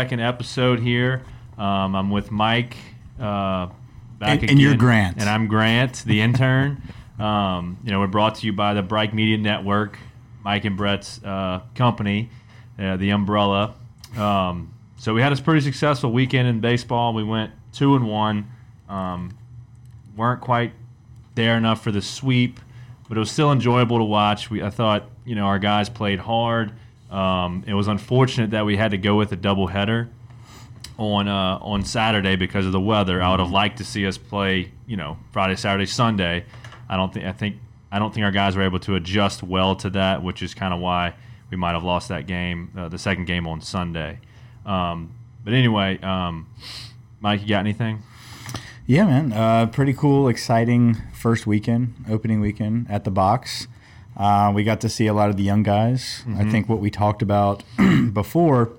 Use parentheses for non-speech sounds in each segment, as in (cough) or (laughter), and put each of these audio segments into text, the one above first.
second episode here. Um, I'm with Mike. Uh, back And- again, and you're Grant. and I'm Grant, the intern. (laughs) um, you know, we're brought to you by the Bright Media Network, Mike and Brett's uh, company, uh, the Umbrella. Um, so we had a pretty successful weekend in baseball. We went two and one. Um, weren't quite there enough for the sweep, but it was still enjoyable to watch. We, I thought, you know, our guys played hard. Um, it was unfortunate that we had to go with a doubleheader on uh, on Saturday because of the weather. I would have liked to see us play, you know, Friday, Saturday, Sunday. I don't think I think I don't think our guys were able to adjust well to that, which is kind of why we might have lost that game, uh, the second game on Sunday. Um, but anyway, um, Mike, you got anything? Yeah, man. Uh, pretty cool, exciting first weekend, opening weekend at the box. Uh, we got to see a lot of the young guys. I think what we talked about (clears throat) before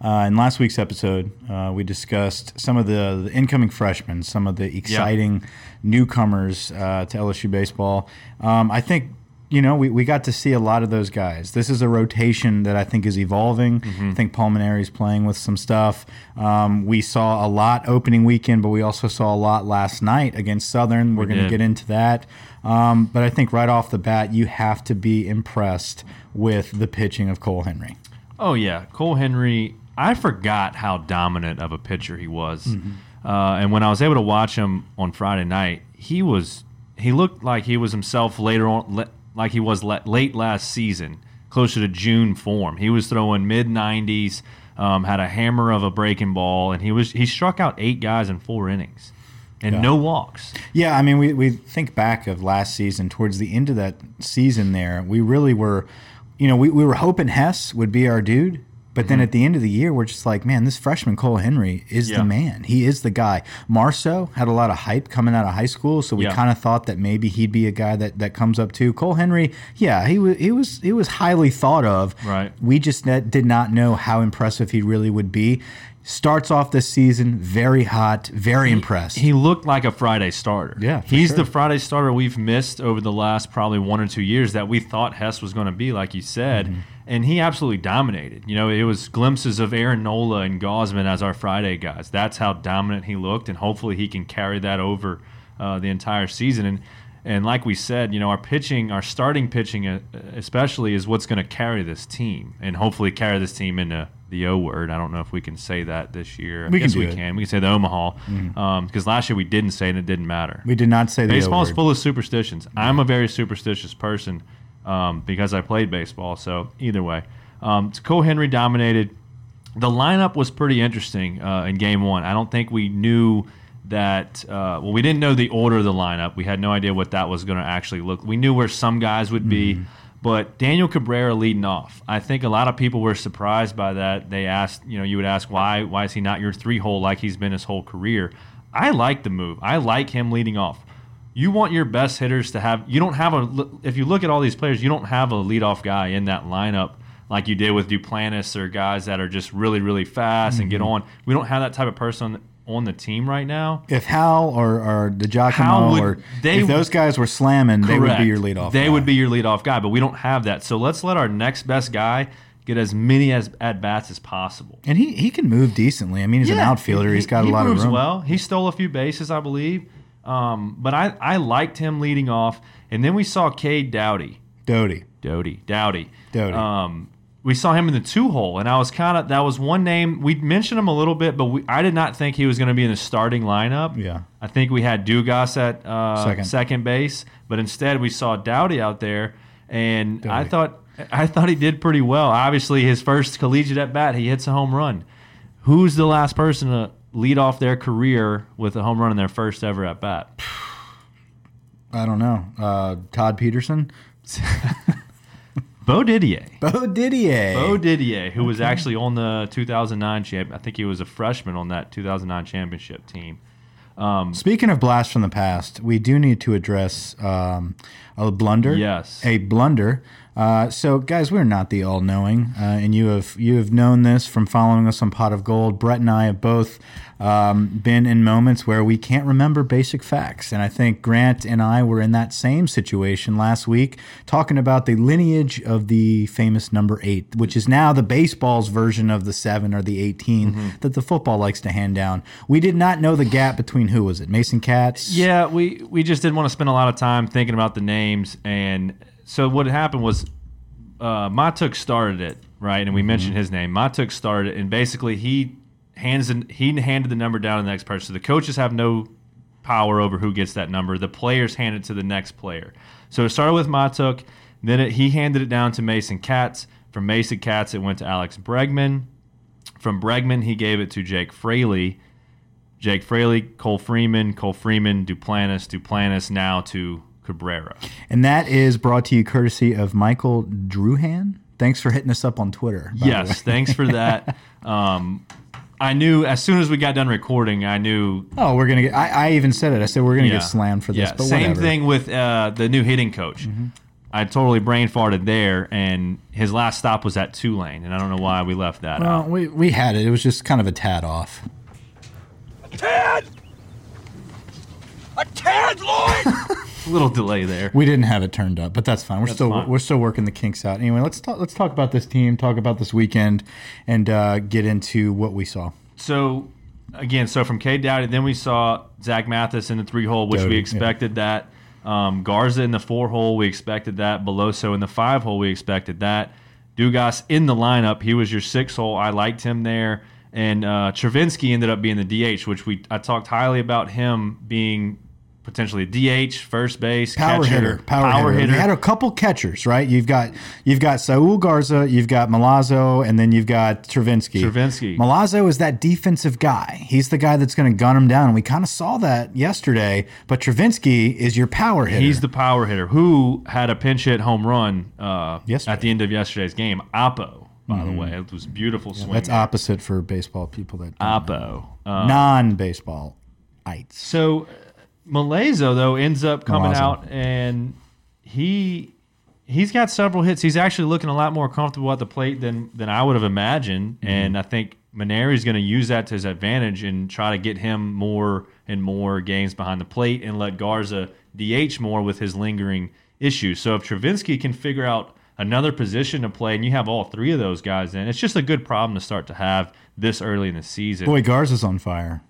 uh, in last week's episode, uh, we discussed some of the, the incoming freshmen, some of the exciting newcomers uh, to LSU baseball. Um, I think you know, we, we got to see a lot of those guys. This is a rotation that I think is evolving. I think Paul Mainieri is playing with some stuff. Um, we saw a lot opening weekend, but we also saw a lot last night against Southern. We're going to get into that. Um, but I think right off the bat, you have to be impressed with the pitching of Cole Henry. Oh yeah, Cole Henry. I forgot how dominant of a pitcher he was, uh, and when I was able to watch him on Friday night, he was he looked like he was himself later on, like he was late last season, closer to June form. He was throwing mid nineties, um, had a hammer of a breaking ball, and he was he struck out eight guys in four innings, and Yeah. no walks. Yeah, I mean, we, we think back of last season, towards the end of that season there, we really were, you know, we, we were hoping Hess would be our dude. But then at the end of the year, we're just like, man, this freshman Cole Henry is Yeah. the man. He is the guy. Marceaux had a lot of hype coming out of high school, so we Yeah. kind of thought that maybe he'd be a guy that, that comes up too. Cole Henry, yeah, he was he was he was highly thought of. Right. We just net, did not know how impressive he really would be. Starts off this season very hot, very impressed. He looked like a Friday starter. Yeah, he's sure. the Friday starter we've missed over the last probably one or two years that we thought Hess was going to be, like you said, Mm-hmm. And he absolutely dominated. You know, it was glimpses of Aaron Nola and Gausman as our Friday guys. That's how dominant he looked, and hopefully he can carry that over uh, the entire season. And and like we said, you know, our pitching, our starting pitching, uh, especially, is what's going to carry this team, and hopefully carry this team into the O word. I don't know if we can say that this year. I We can guess do we it. can. We can say the Omaha because last year we didn't say it and it didn't matter. we did not say the Baseball is full of superstitions. I'm a very superstitious person um, because I played baseball. So either way, um, Cole Henry dominated. The lineup was pretty interesting uh, in Game One. I don't think we knew that. Uh, well, we didn't know the order of the lineup. We had no idea what that was going to actually look. We knew where some guys would be. But Daniel Cabrera leading off, I think a lot of people were surprised by that. They asked, you know, you would ask why, why is he not your three hole like he's been his whole career? I like the move. I like him leading off. You want your best hitters to have. You don't have a. If you look at all these players, you don't have a leadoff guy in that lineup like you did with Duplantis or guys that are just really, really fast and get mm-hmm. on. We don't have that type of person on the team right now. if Hal or, or DiGiacomo or they- if those guys were slamming, they would be your leadoff. They guy. They would be your leadoff guy, but we don't have that. So let's let our next best guy get as many as at bats as possible. and he, he can move decently. I mean, he's an outfielder. he- He's got he a lot of room. well. He stole a few bases, I believe. Um, but I, I liked him leading off. And then we saw Cade Dowdy. Doty. Dowdy. Dowdy. Doughty. Um, we saw him in the two hole, and I was kind of that was one name we mentioned him a little bit, but we, I did not think he was going to be in the starting lineup. Yeah. I think we had Dugas at uh, Second. second base, but instead we saw Dowdy out there, and I thought I thought he did pretty well. Obviously, his first collegiate at bat, he hits a home run. Who's the last person to lead off their career with a home run in their first ever at bat? I don't know. Uh, Todd Peterson. Bo Didier. (laughs) Bo Didier. Bo Didier, who was actually on the 2009 champ. I think he was a freshman on that 2009 championship team. Um, Speaking of blast from the past, we do need to address um, a blunder. Yes. A blunder Uh, so, guys, we're not the all-knowing, uh, and you have you have known this from following us on Pot of Gold. Brett and I have both um, been in moments where we can't remember basic facts, and I think Grant and I were in that same situation last week, talking about the lineage of the famous number eight, which is now the baseball's version of the seven or the 18 that the football likes to hand down. We did not know the gap between who was it, Mason Katz? Yeah, we we just didn't want to spend a lot of time thinking about the names, and so what happened was uh, Mahtook started it right, and we mentioned his name. Mahtook started it, and basically he hands he handed the number down to the next person. So the coaches have no power over who gets that number. The players hand it to the next player. So it started with Mahtook, then it, he handed it down to Mason Katz. From Mason Katz, it went to Alex Bregman. From Bregman, he gave it to Jake Fraley. Jake Fraley, Cole Freeman, Cole Freeman, Duplantis, Duplantis, now to Cabrera. And that is brought to you courtesy of Michael Druhan. Thanks for hitting us up on Twitter. by the way. Yes, thanks for that. (laughs) Um, I knew as soon as we got done recording, I knew. Oh, we're gonna get. I, I even said it. I said we're gonna yeah, get slammed for this. Yeah, but same whatever. Thing with uh, the new hitting coach. I totally brain farted there, and his last stop was at Tulane, and I don't know why we left that Well, out. we we had it. It was just kind of a tad off. A Tad! A tad, Lloyd! (laughs) (laughs) Little delay there. We didn't have it turned up, but that's fine. We're still fine. we're still working the kinks out. Anyway, let's talk. Let's talk about this team. Talk about this weekend, and uh, get into what we saw. So again, so from K Dowdy, then we saw Zach Mathis in the three hole, which we yeah. expected that. Um, Garza in the four hole, we expected that. Beloso in the five hole, we expected that. Dugas in the lineup, he was your six hole. I liked him there. And uh, Travinski ended up being the DH, which we I talked highly about him being potentially DH, first base, Power catcher, hitter, power, hitter. You had a couple catchers, right? You've got you've got Saul Garza, you've got Malazzo, and then you've got Travinski. Travinski. Malazzo is that defensive guy. He's the guy that's going to gun him down, we kind of saw that yesterday. But Travinski is your power hitter. He's the power hitter who had a pinch hit home run uh, Yesterday. at the end of yesterday's game. Oppo, by the way, it was a beautiful swing. that's opposite for baseball people that Oppo. Uh, non-baseball ites. so Malazo though ends up coming Milazzo. out and he he's got several hits. He's actually looking a lot more comfortable at the plate than than I would have imagined, Mm-hmm. and I think Mainieri's going to use that to his advantage and try to get him more and more games behind the plate and let Garza DH more with his lingering issues. So if Travinski can figure out another position to play and you have all three of those guys in, it's just a good problem to start to have this early in the season. Boy, Garza's on fire.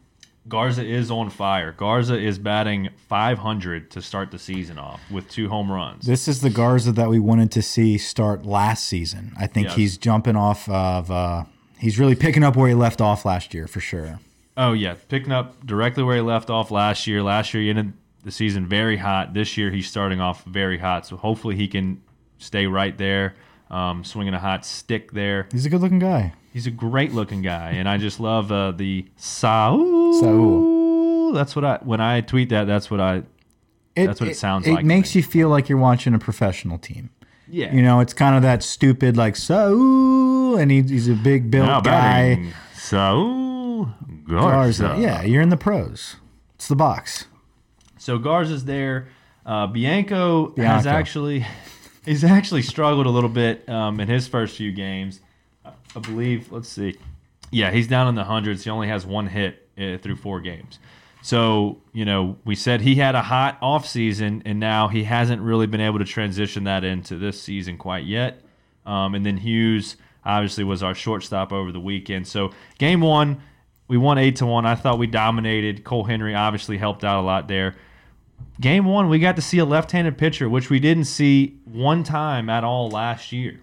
Garza is on fire. Garza is batting 500 to start the season off with two home runs. This is the Garza that we wanted to see start last season. I think Yes. he's jumping off of. Uh, he's really picking up where he left off last year for sure. oh yeah, picking up directly where he left off last year. Last year he ended the season very hot. This year he's starting off very hot. So hopefully he can stay right there, um, swinging a hot stick there. He's a good-looking guy. He's a great looking guy, and I just love uh, the Saul. Saul. That's what I when I tweet that. That's what I. That's what it sounds like It makes you feel like you're watching a professional team. Yeah. You know, it's kind of that stupid like so, and he, he's a big built now guy. Saul Garza. Garza. Yeah, you're in the pros. It's the box. So Garza's there. Uh, Bianco, has actually (laughs) he's actually struggled a little bit um, in his first few games. I believe. Let's see. Yeah, he's down in the hundreds. He only has one hit uh, through four games. So you know, we said he had a hot off season, and now he hasn't really been able to transition that into this season quite yet. Um, and then Hughes obviously was our shortstop over the weekend. So game one, we won eight to one. I thought we dominated. Cole Henry obviously helped out a lot there. Game one, we got to see a left-handed pitcher, which we didn't see one time at all last year.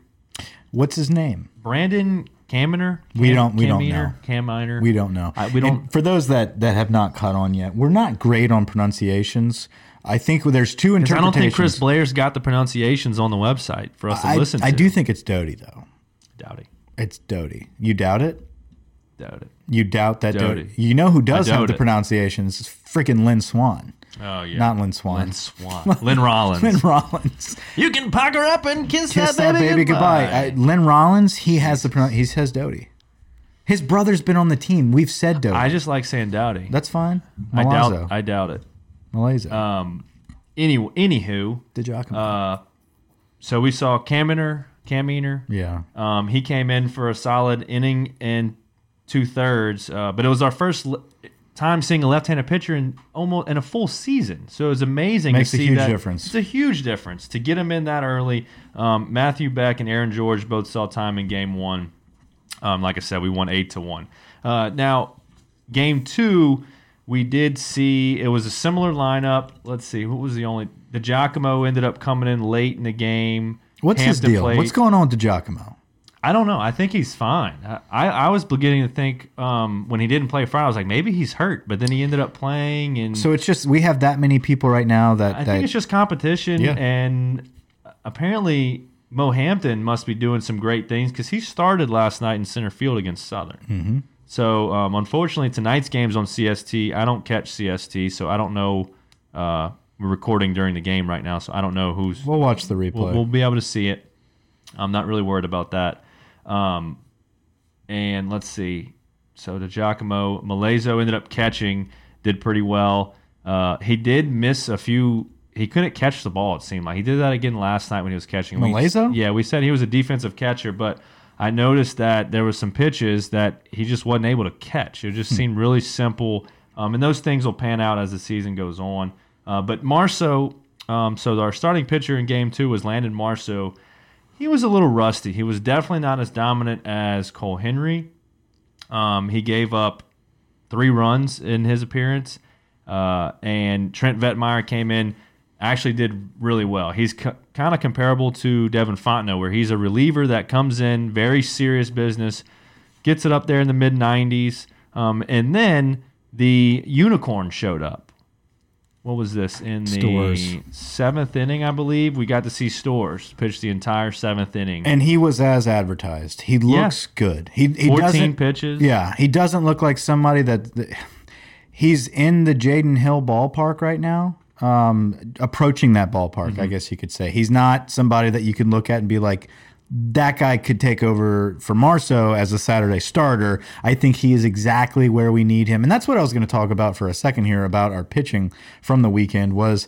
What's his name? Brandon Kaminer. We don't- we don't know. Kaminer. We don't know. I- we don't- And for those that that have not caught on yet, we're not great on pronunciations. I think there's two interpretations. I don't think Chris Blair's got the pronunciations on the website for us to I, listen to. I do think it's Doty though. it. It's Doty. You doubt it? Doubt it. You doubt that Doty. Doty. You know who does have the it. pronunciations? It's freaking Lynn Swan. Oh yeah, Not Lynn Swan. Lynn Swan. Lynn Rollins. (laughs) Lynn Rollins. you can pack her up and kiss, Kiss that baby, goodbye. I, Lynn Rollins, he has the pronoun- he says Doty. His brother's been on the team. We've said Doty. I just like saying Dowdy. That's fine. I doubt. Malazzo. I doubt it. Malazzo. Um. Any. Anywho. Did you Uh. so we saw Kaminer, Kaminer. Yeah. Um, he came in for a solid inning and two thirds, uh, but it was our first time seeing a left-handed pitcher in almost in a full season. So it was amazing Makes to a see huge that. difference. It's a huge difference to get him in that early. Um, Matthew Beck and Aaron George both saw time in game one. Um, like I said, we won eight to one. Uh, now, game two, we did see it was a similar lineup. Let's see, what was the only? DiGiacomo ended up coming in late in the game. What's his deal? played- What's going on with Giacomo? I don't know. I think he's fine. I, I was beginning to think um, when he didn't play Friday, I was like, maybe he's hurt, but then he ended up playing, and So it's just we have that many people right now that I that think it's just competition. Yeah. And apparently, Mo Hampton must be doing some great things because he started last night in center field against Southern. Mm-hmm. So um, unfortunately, tonight's game's on CST. I don't catch CST, so I don't know. Uh, we're recording during the game right now, so I don't know who's we'll watch the replay. we'll, we'll be able to see it. I'm not really worried about that. Um, and let's see. So to Giacomo, Malezo ended up catching, did pretty well. Uh, he did miss a few. He couldn't catch the ball. It seemed like he did that again last night when he was catching. We- yeah, we said he was a defensive catcher, but I noticed that there were some pitches that he just wasn't able to catch. It just seemed really simple, um, and those things will pan out as the season goes on. Uh, but Marceaux, um, so our starting pitcher in Game Two was Landon Marceaux. He was a little rusty. He was definitely not as dominant as Cole Henry. Um, he gave up three runs in his appearance, uh, and Trent Vietmeier came in, actually did really well. He's co- kind of comparable to Devin Fontenot, where he's a reliever that comes in, very serious business, gets it up there in the mid 90s, um, and then the unicorn showed up. What was this in the Storz. seventh inning? I believe we got to see Storz pitch the entire seventh inning. and he was as advertised. He looks good. He he 14 doesn't pitches. Yeah, he doesn't look like somebody that, that- he's in the Jaden Hill ballpark right now. Um, approaching that ballpark, Mm-hmm. I guess you could say. He's not somebody that you can look at and be like, that guy could take over for Marceaux as a Saturday starter. I think he is exactly where we need him. And that's what I was going to talk about for a second here about our pitching from the weekend was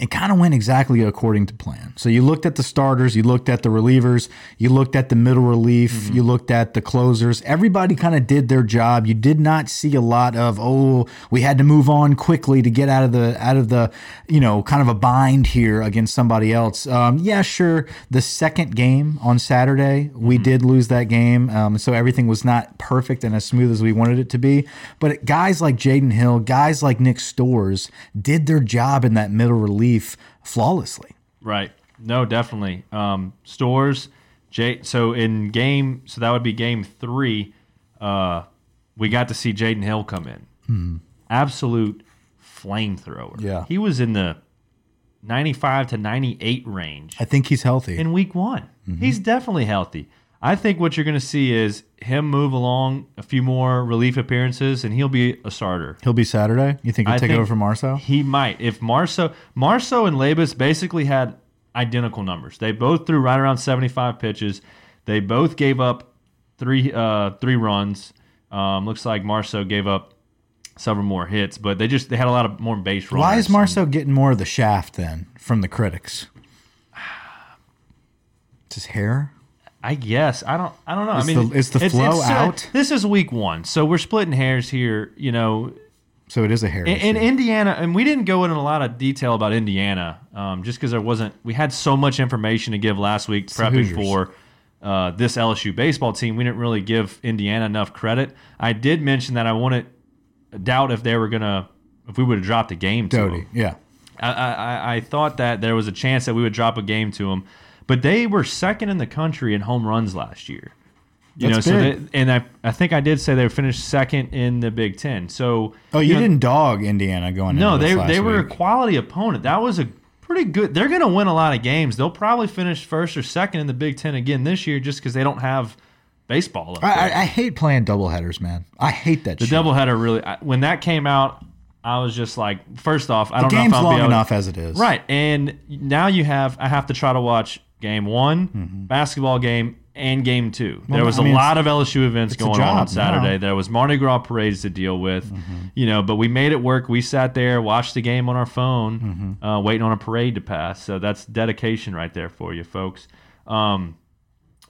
it kind of went exactly according to plan. So you looked at the starters, you looked at the relievers, you looked at the middle relief, you looked at the closers. Everybody kind of did their job. You did not see a lot of oh, we had to move on quickly to get out of the out of the you know kind of a bind here against somebody else. Um, yeah, sure. The second game on Saturday, we did lose that game, um, so everything was not perfect and as smooth as we wanted it to be. But guys like Jaden Hill, guys like Nick Storz, did their job in that middle relief flawlessly. Right. No, definitely. Um, Storz. J. So in game, so that would be game three. Uh, we got to see Jaden Hill come in. Mm. Absolute flamethrower. Yeah. He was in the ninety-five to ninety-eight range I think he's healthy. in week one. He's definitely healthy. I think what you're going to see is him move along a few more relief appearances, and he'll be a starter. He'll be Saturday. You think he'll I take think over from Marceaux? He might. If Marceaux, Marceaux and Labas basically had identical numbers. They both threw right around 75 pitches. They both gave up three uh, three runs. Um, looks like Marceaux gave up several more hits, but they just they had a lot of more base runners. Why is Marceaux getting more of the shaft then from the critics? (sighs) It's his hair. I guess I don't. I don't know. Is I mean, the- is the flow uh, out? this is week one, so we're splitting hairs here. You know, So it is a hair. in, in. Indiana, and we didn't go into a lot of detail about Indiana, um, just because there wasn't. We had so much information to give last week prepping for uh, this LSU baseball team. We didn't really give Indiana enough credit. I did mention that I wanted doubt if they were gonna if we would have dropped a game to them. Yeah. I, I, I thought that there was a chance that we would drop a game to them, but they were second in the country in home runs last year. You That's know, so they, and I, I think I did say they finished second in the Big Ten. So Oh, you know, didn't dog Indiana going No, into this they they were a quality opponent. That was a pretty good. They're going to win a lot of games. They'll probably finish first or second in the Big Ten again this year, just because they don't have baseball. I. I, I hate playing doubleheaders, man. I hate that the shit. doubleheader really. I, when that came out, I was just like, first off, I the don't know if I'll long be able enough as it is. Right. And now you have I have to try to watch game one, Mm-hmm. basketball game, and game two. Well, there was I a mean, lot of LSU events a going on on Saturday. Mm-hmm. There was Mardi Gras parades to deal with, you know, but we made it work. We sat there, watched the game on our phone, Mm-hmm. uh, waiting on a parade to pass. So that's dedication right there for you, folks. Um,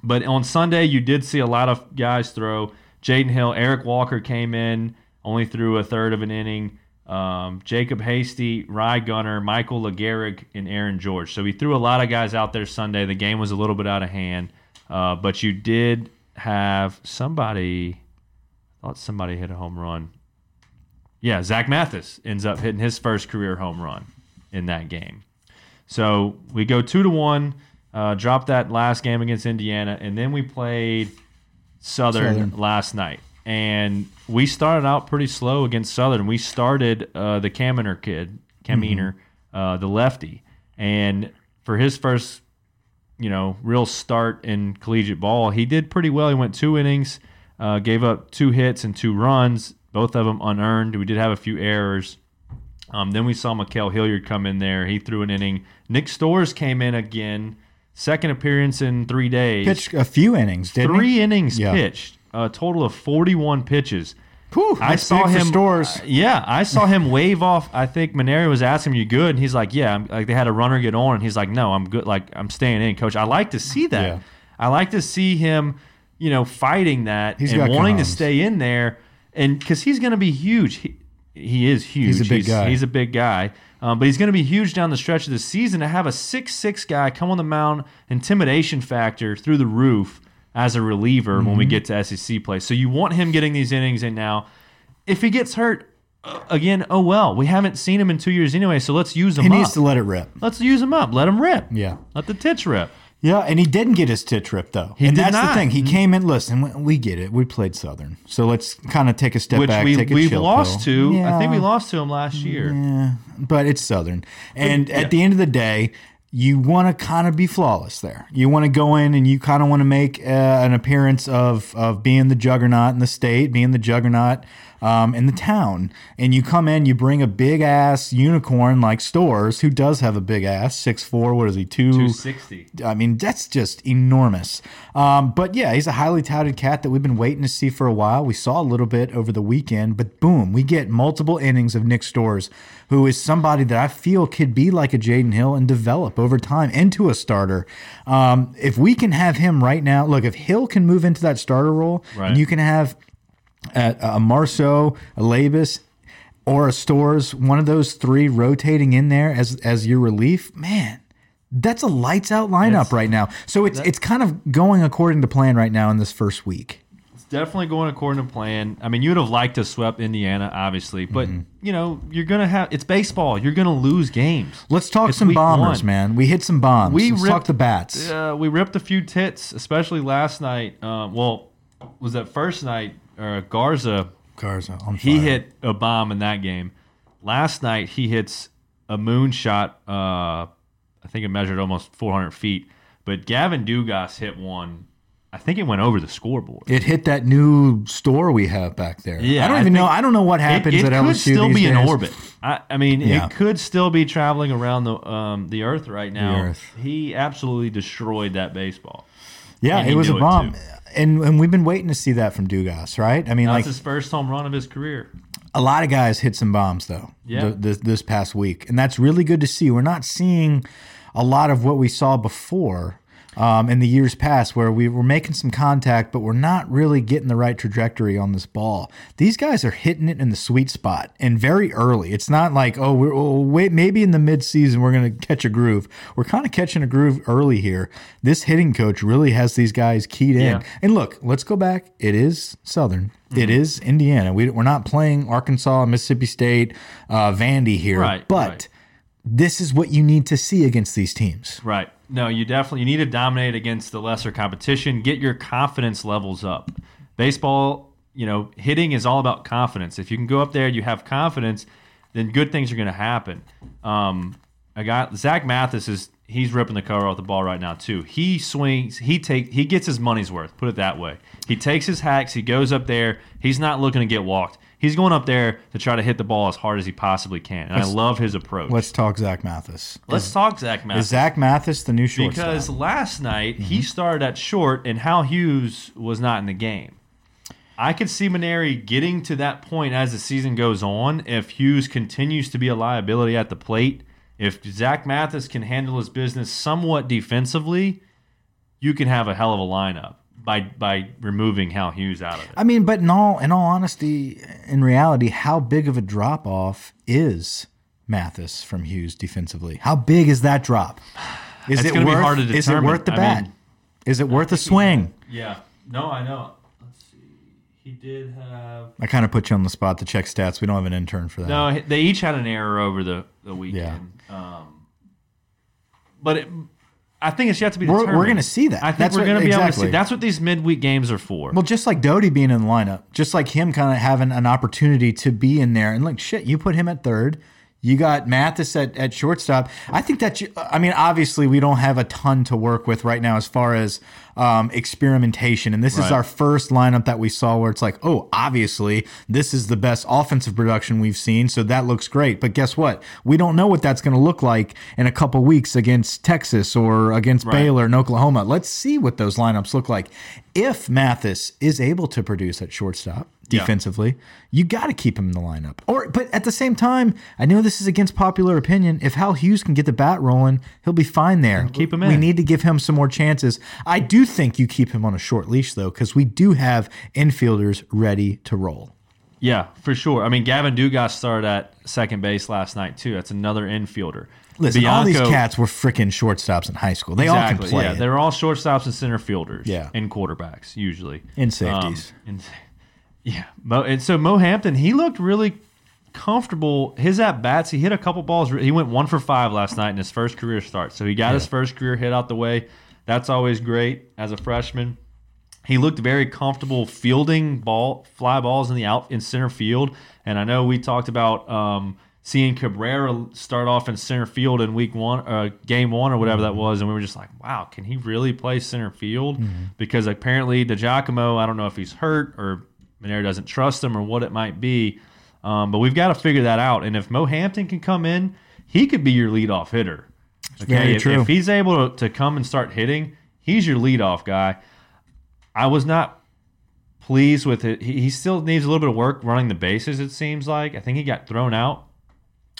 but on Sunday, you did see a lot of guys throw. Jaden Hill, Eric Walker came in, only threw a third of an inning. Um, Jacob Hasty, Rye Gunner, Michael LeGarrick, and Aaron George. So he threw a lot of guys out there Sunday. The game was a little bit out of hand, uh, but you did have somebody. I thought somebody hit a home run. Yeah, Zach Mathis ends up hitting his first career home run in that game. So we go two to one, uh, dropped that last game against Indiana, and then we played Southern, Southern. last night. And we started out pretty slow against Southern. We started uh, the Kaminer kid, Kaminer, uh, the lefty, and for his first, you know, real start in collegiate ball, he did pretty well. He went two innings, uh, gave up two hits and two runs, both of them unearned. We did have a few errors. Um, then we saw Ma'Khail Hilliard come in there. He threw an inning. Nick Storz came in again, second appearance in three days. Pitched a few innings, didn't three he? innings Yeah. pitched, a total of 41 pitches. Whew, I saw him. Storz. uh, yeah, I saw him wave off. I think Mainieri was asking him, "You good?" And he's like, "Yeah." I'm, like they had a runner get on, and he's like, "No, I'm good. Like I'm staying in, coach. I like to see that. Yeah. I like to see him, you know, fighting that He's and wanting to stay in there, and because he's going to be huge. He, he is huge. He's a big guy. He's a big guy. Um, but he's going to be huge down the stretch of the season. To have a six six guy come on the mound, intimidation factor through the roof as a reliever when we Mm-hmm. get to SEC play. So you want him getting these innings in now. If he gets hurt uh, again, oh well. We haven't seen him in two years anyway, so let's use him He up. needs to let it rip. let's use him up. Let him rip. Yeah. Let the tits rip. Yeah, and he didn't get his tit rip though. He and that's not. the thing. He came in. Listen, we- get it. We played Southern, so let's kind of take a step Which back. we we lost pill. to. I think we lost to him last year. Yeah, but it's Southern. And yeah. at the end of the day, you want to kind of be flawless there. You want to go in and you kind of want to make uh, an appearance of of being the juggernaut in the state, being the juggernaut um, in the town. And you come in, you bring a big ass unicorn like Storz, who does have a big ass, six four. What is he? Two. 260. I mean, that's just enormous. Um, but yeah, he's a highly touted cat that we've been waiting to see for a while. We saw a little bit over the weekend, but boom, we get multiple innings of Nick Storz, who is somebody that I feel could be like a Jaden Hill and develop over time into a starter. Um, if we can have him right now, look, if Hill can move into that starter role, Right. and you can have a, a Marceaux, a Labas, or a Storz, one of those three rotating in there as as your relief, man, that's a lights out lineup That's- right now. So it's it's kind of going according to plan right now in this first week. Definitely going according to plan. I mean, you would have liked to swept Indiana, obviously, but Mm-hmm. you know you're gonna have it's baseball. You're gonna lose games. Let's talk It's some bombers, one. man. We hit some bombs. We Let's ripped, talk the bats. Uh, we ripped a few tits, especially last night. Uh, well, was that first night? Uh, Garza Garza he hit a bomb in that game. Last night he hits a moonshot. Uh, I think it measured almost 400 feet. But Gavin Dugas hit one. I think it went over the scoreboard. It hit that new store we have back there. Yeah, I don't I even know. I don't know what happens it at could LSU still these be in orbit. I, I mean, Yeah. it could still be traveling around the um, the Earth right now. Earth. He absolutely destroyed that baseball. Yeah, it was a bomb, and and we've been waiting to see that from Dugas, right? I mean, That's like his first home run of his career. a lot of guys hit some bombs though. Yeah. th- this this past week, and that's really good to see. We're not seeing a lot of what we saw before. Um, in the years past, where we were making some contact, but we're not really getting the right trajectory on this ball. These guys are hitting it in the sweet spot and very early. It's not like, oh, we're oh, wait, maybe in the midseason we're going to catch a groove. We're kind of catching a groove early here. This hitting coach really has these guys keyed in. Yeah. And look, let's go back. It is Southern. Mm-hmm. It is Indiana. We, we're not playing Arkansas, Mississippi State, uh, Vandy here. Right, But right. this is what you need to see against these teams. Right. No, you definitely you need to dominate against the lesser competition. Get your confidence levels up. Baseball, you know, hitting is all about confidence. If you can go up there, and you have confidence, then good things are going to happen. Um, I got Zach Mathis is he's ripping the cover off the ball right now too. He swings, he take he gets his money's worth. Put it that way. He takes his hacks. He goes up there. He's not looking to get walked. He's going up there to try to hit the ball as hard as he possibly can, and I love his approach. Let's talk Zach Mathis. Let's talk Zach Mathis. Is Zach Mathis the new shortstop? Because last night he mm-hmm. started at short and Hal Hughes was not in the game. I could see Mainieri getting to that point as the season goes on if Hughes continues to be a liability at the plate. If Zach Mathis can handle his business somewhat defensively, you can have a hell of a lineup by by removing Hal Hughes out of it. I mean, but in all in all honesty, in reality, how big of a drop off is Mathis from Hughes defensively? How big is that drop? Is It's it gonna be worth, hard to Is it worth the I bat? mean- is it worth a swing? Yeah. No, I know. Let's see. He did have I kind of put you on the spot to check stats. We don't have an intern for that. No, they each had an error over the, the weekend. Um, but it, I think it's yet to be We're- determined. we're gonna see that. I think That's we're going to be able to see. That's what these midweek games are for. Well, just like Doty being in the lineup, just like him kind of having an opportunity to be in there. And like, shit, you put him at third. You got Mathis at, at shortstop. I think that, you, I mean, obviously, we don't have a ton to work with right now as far as um, experimentation. And this is our first lineup that we saw where it's like, oh, obviously, this is the best offensive production we've seen. So that looks great. But guess what? We don't know what that's going to look like in a couple weeks against Texas or against Right. Baylor and Oklahoma. Let's see what those lineups look like. If Mathis is able to produce at shortstop Yeah. defensively, you got to keep him in the lineup. Or, but at the same time, I know this is against popular opinion. If Hal Hughes can get the bat rolling, he'll be fine there. keep him in. We need to give him some more chances. I do think you keep him on a short leash though, because we do have infielders ready to roll. yeah, for sure. I mean, Gavin Dugas started at second base last night too. That's another infielder. Listen, all these cats were freaking shortstops in high school. They all can play. Yeah, it. they're all shortstops and center fielders. Yeah. and quarterbacks usually And safeties. Um, and, yeah, Mo, and so Mo Hampton, he looked really comfortable. His at bats, he hit a couple balls. He went one for five last night in his first career start. So he got his first career hit out the way. That's always great as a freshman. He looked very comfortable fielding ball fly balls in the out in center field. And I know we talked about um, seeing Cabrera start off in center field in week one, uh, game one, or whatever that was, and we were just like, wow, can he really play center field? Because apparently DiGiacomo, I don't know if he's hurt or Mainieri doesn't trust him or what it might be, um, but we've got to figure that out. And if Mo Hampton can come in, he could be your leadoff hitter. Okay, if, true. if he's able to, to come and start hitting, he's your leadoff guy. I was not pleased with it. He, he still needs a little bit of work running the bases. It seems like I think he got thrown out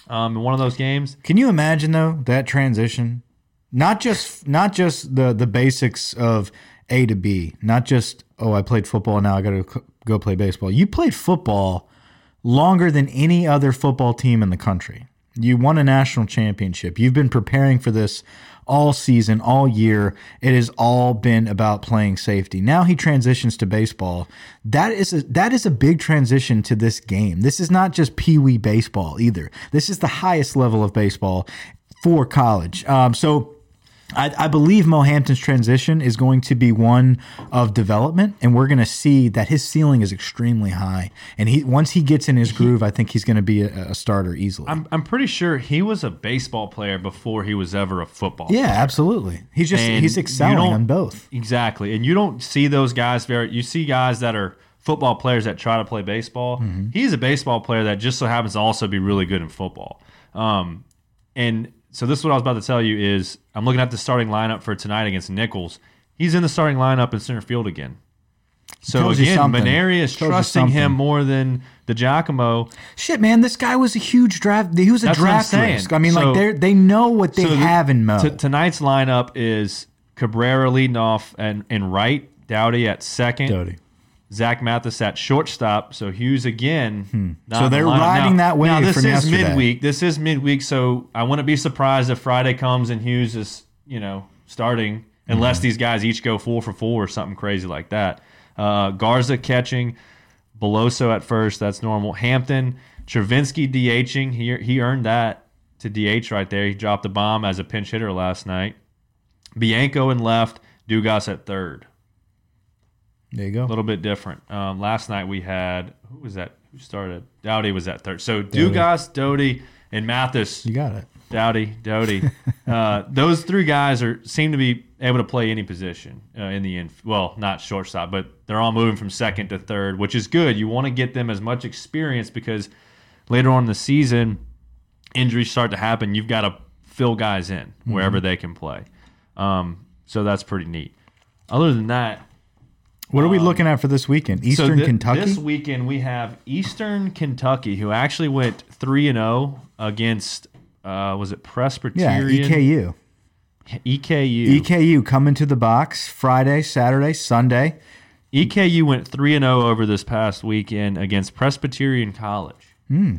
um, in one of those games. Can you imagine though that transition? Not just not just the the basics of A to B, not just oh I played football now I got to go play baseball. You played football longer than any other football team in the country. You won a national championship. You've been preparing for this all season, all year. It has all been about playing safety. Now he transitions to baseball. That is a that is a big transition to this game. This is not just pee wee baseball either. This is the highest level of baseball for college. Um, so I, I believe Mo Hampton's transition is going to be one of development, and we're going to see that his ceiling is extremely high. And he once he gets in his groove, I think he's going to be a, a starter easily. I'm, I'm pretty sure he was a baseball player before he was ever a football. yeah, absolutely. He's just And he's excelling on both. Exactly. And you don't see those guys very you see guys that are football players that try to play baseball. Mm-hmm. He's a baseball player that just so happens to also be really good in football. Um, and so this is what I was about to tell you is I'm looking at the starting lineup for tonight against Nicholls. He's in the starting lineup in center field again. So again. Mainieri is trusting him more than DiGiacomo. Shit, man, this guy was a huge draft. He was a That's draft risk. I mean, So- like they they know what they So have in Mo. T- tonight's lineup is Cabrera leading off and, and right, Dowdy at second, Doty. Zach Mathis at shortstop. So Hughes again. Hmm. So they're riding now, that wave Now this is yesterday. midweek. This is midweek. So I wouldn't be surprised if Friday comes and Hughes is you know starting, unless Mm-hmm. these guys each go four for four or something crazy like that. Uh, Garza catching, Beloso at first. That's normal. Hampton, Travinski DHing. He he earned that to DH right there. He dropped a bomb as a pinch hitter last night. Bianco in left, Dugas at third. There you go. A little bit different. Um, last night we had who was that? Who started? Dowdy was at third. So Dugas, Doty, and Mathis You got it. Dowdy, Doty. (laughs) uh, those three guys are seem to be able to play any position uh, in the end. Well, not shortstop, but they're all moving from second to third, which is good. You want to get them as much experience because later on in the season, injuries start to happen. You've got to fill guys in wherever they can play. Um, so that's pretty neat. Other than that, What are we looking at for this weekend? Um, so Eastern Kentucky. This weekend we have Eastern Kentucky, who actually went three and zero against. Uh, was it Presbyterian? yeah? EKU. EKU. EKU coming to the box Friday, Saturday, Sunday. EKU went three and zero over this past weekend against Presbyterian College. Hmm.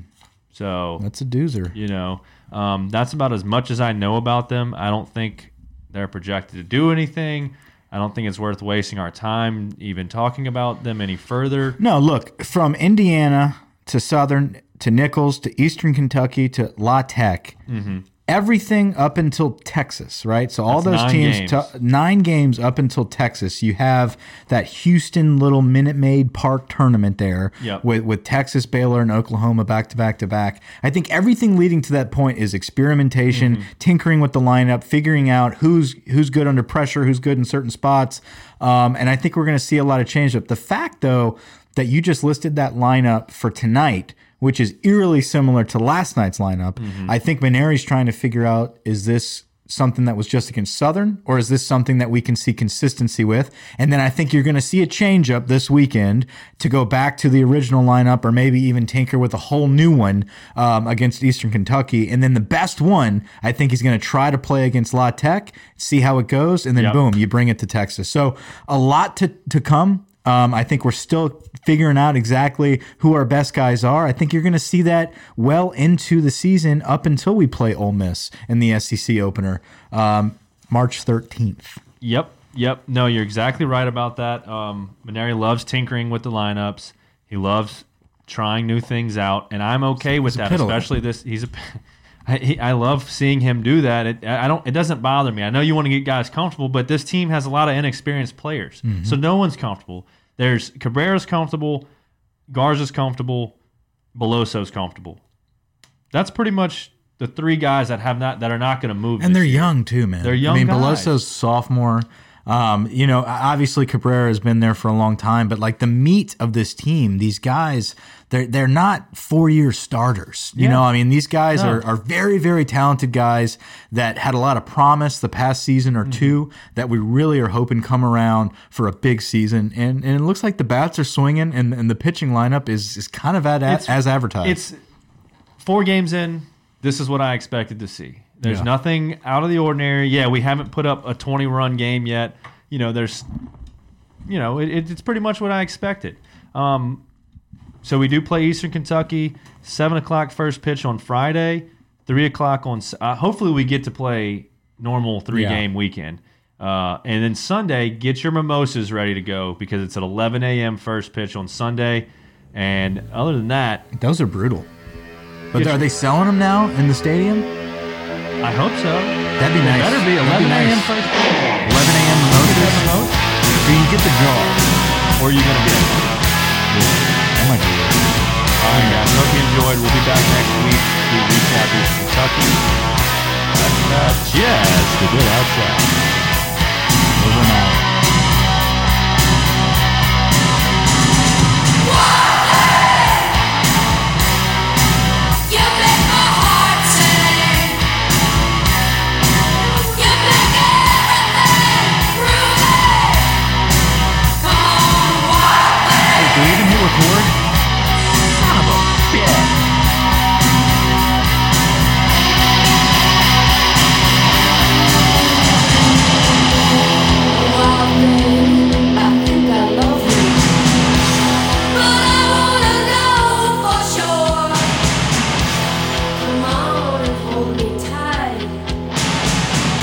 So That's a doozer. you know um, that's about as much as I know about them. I don't think they're projected to do anything. I don't think it's worth wasting our time even talking about them any further. No, look, from Indiana to Southern to Nicholls to Eastern Kentucky to La Tech, mm-hmm. Everything up until Texas, right? So all. That's those nine teams, games. nine games up until Texas. You have that Houston little Minute Maid Park tournament there Yep. with, with Texas, Baylor, and Oklahoma back to back to back. I think everything leading to that point is experimentation, Mm-hmm. tinkering with the lineup, figuring out who's who's good under pressure, who's good in certain spots. Um, and I think we're going to see a lot of change up. The fact, though, that you just listed that lineup for tonight, which is eerily similar to last night's lineup, I think Mainieri's trying to figure out is this something that was just against Southern, or is this something that we can see consistency with? And then I think you're going to see a change up this weekend to go back to the original lineup, or maybe even tinker with a whole new one um, against Eastern Kentucky. And then the best one, I think he's going to try to play against La Tech, see how it goes, and then Yep. boom, you bring it to Texas. So a lot to to come. Um, I think we're still figuring out exactly who our best guys are. I think you're going to see that well into the season up until we play Ole Miss in the SEC opener, um, March 13th. Yep, yep. No, you're exactly right about that. Um, Mainieri loves tinkering with the lineups. He loves trying new things out, and I'm okay with that. Especially this, he's a. (laughs) I, he, I love seeing him do that. It, I don't. It doesn't bother me. I know you want to get guys comfortable, but this team has a lot of inexperienced players, so no one's comfortable. There's Cabrera's comfortable, Garza's comfortable, Beloso's comfortable. That's pretty much the three guys that have not that are not going to move. And they're year. young too, man. They're young I mean, guys. Beloso's sophomore. Um, you know, obviously Cabrera has been there for a long time, but like the meat of this team, these guys, they're they're not four year starters. You Yeah. know, I mean, these guys No. are, are very, very talented guys that had a lot of promise the past season Mm-hmm. or two that we really are hoping come around for a big season. And and it looks like the bats are swinging and, and the pitching lineup is, is kind of at, It's- as advertised. It's four games in. This is what I expected to see. There's Yeah. nothing out of the ordinary. Yeah, we haven't put up a 20 run game yet. You know, there's, you know, it, it's pretty much what I expected. Um, so we do play Eastern Kentucky, seven o'clock first pitch on Friday, three o'clock on. Uh, hopefully, we get to play normal three game weekend. Uh, and then Sunday, get your mimosas ready to go because it's at 11 a.m. first pitch on Sunday. And other than that, Those are brutal. But are they selling them now in the stadium? I hope so. That'd be nice. Better be That'd 11 a.m. nice. first pitch. 11 a.m. mimosas. So you get the jar. Or are you to get Oh my God. All right, guys. Hope you enjoyed. We'll be back next week to recap East Kentucky. That's not just the good outside. Over and out. Whoa!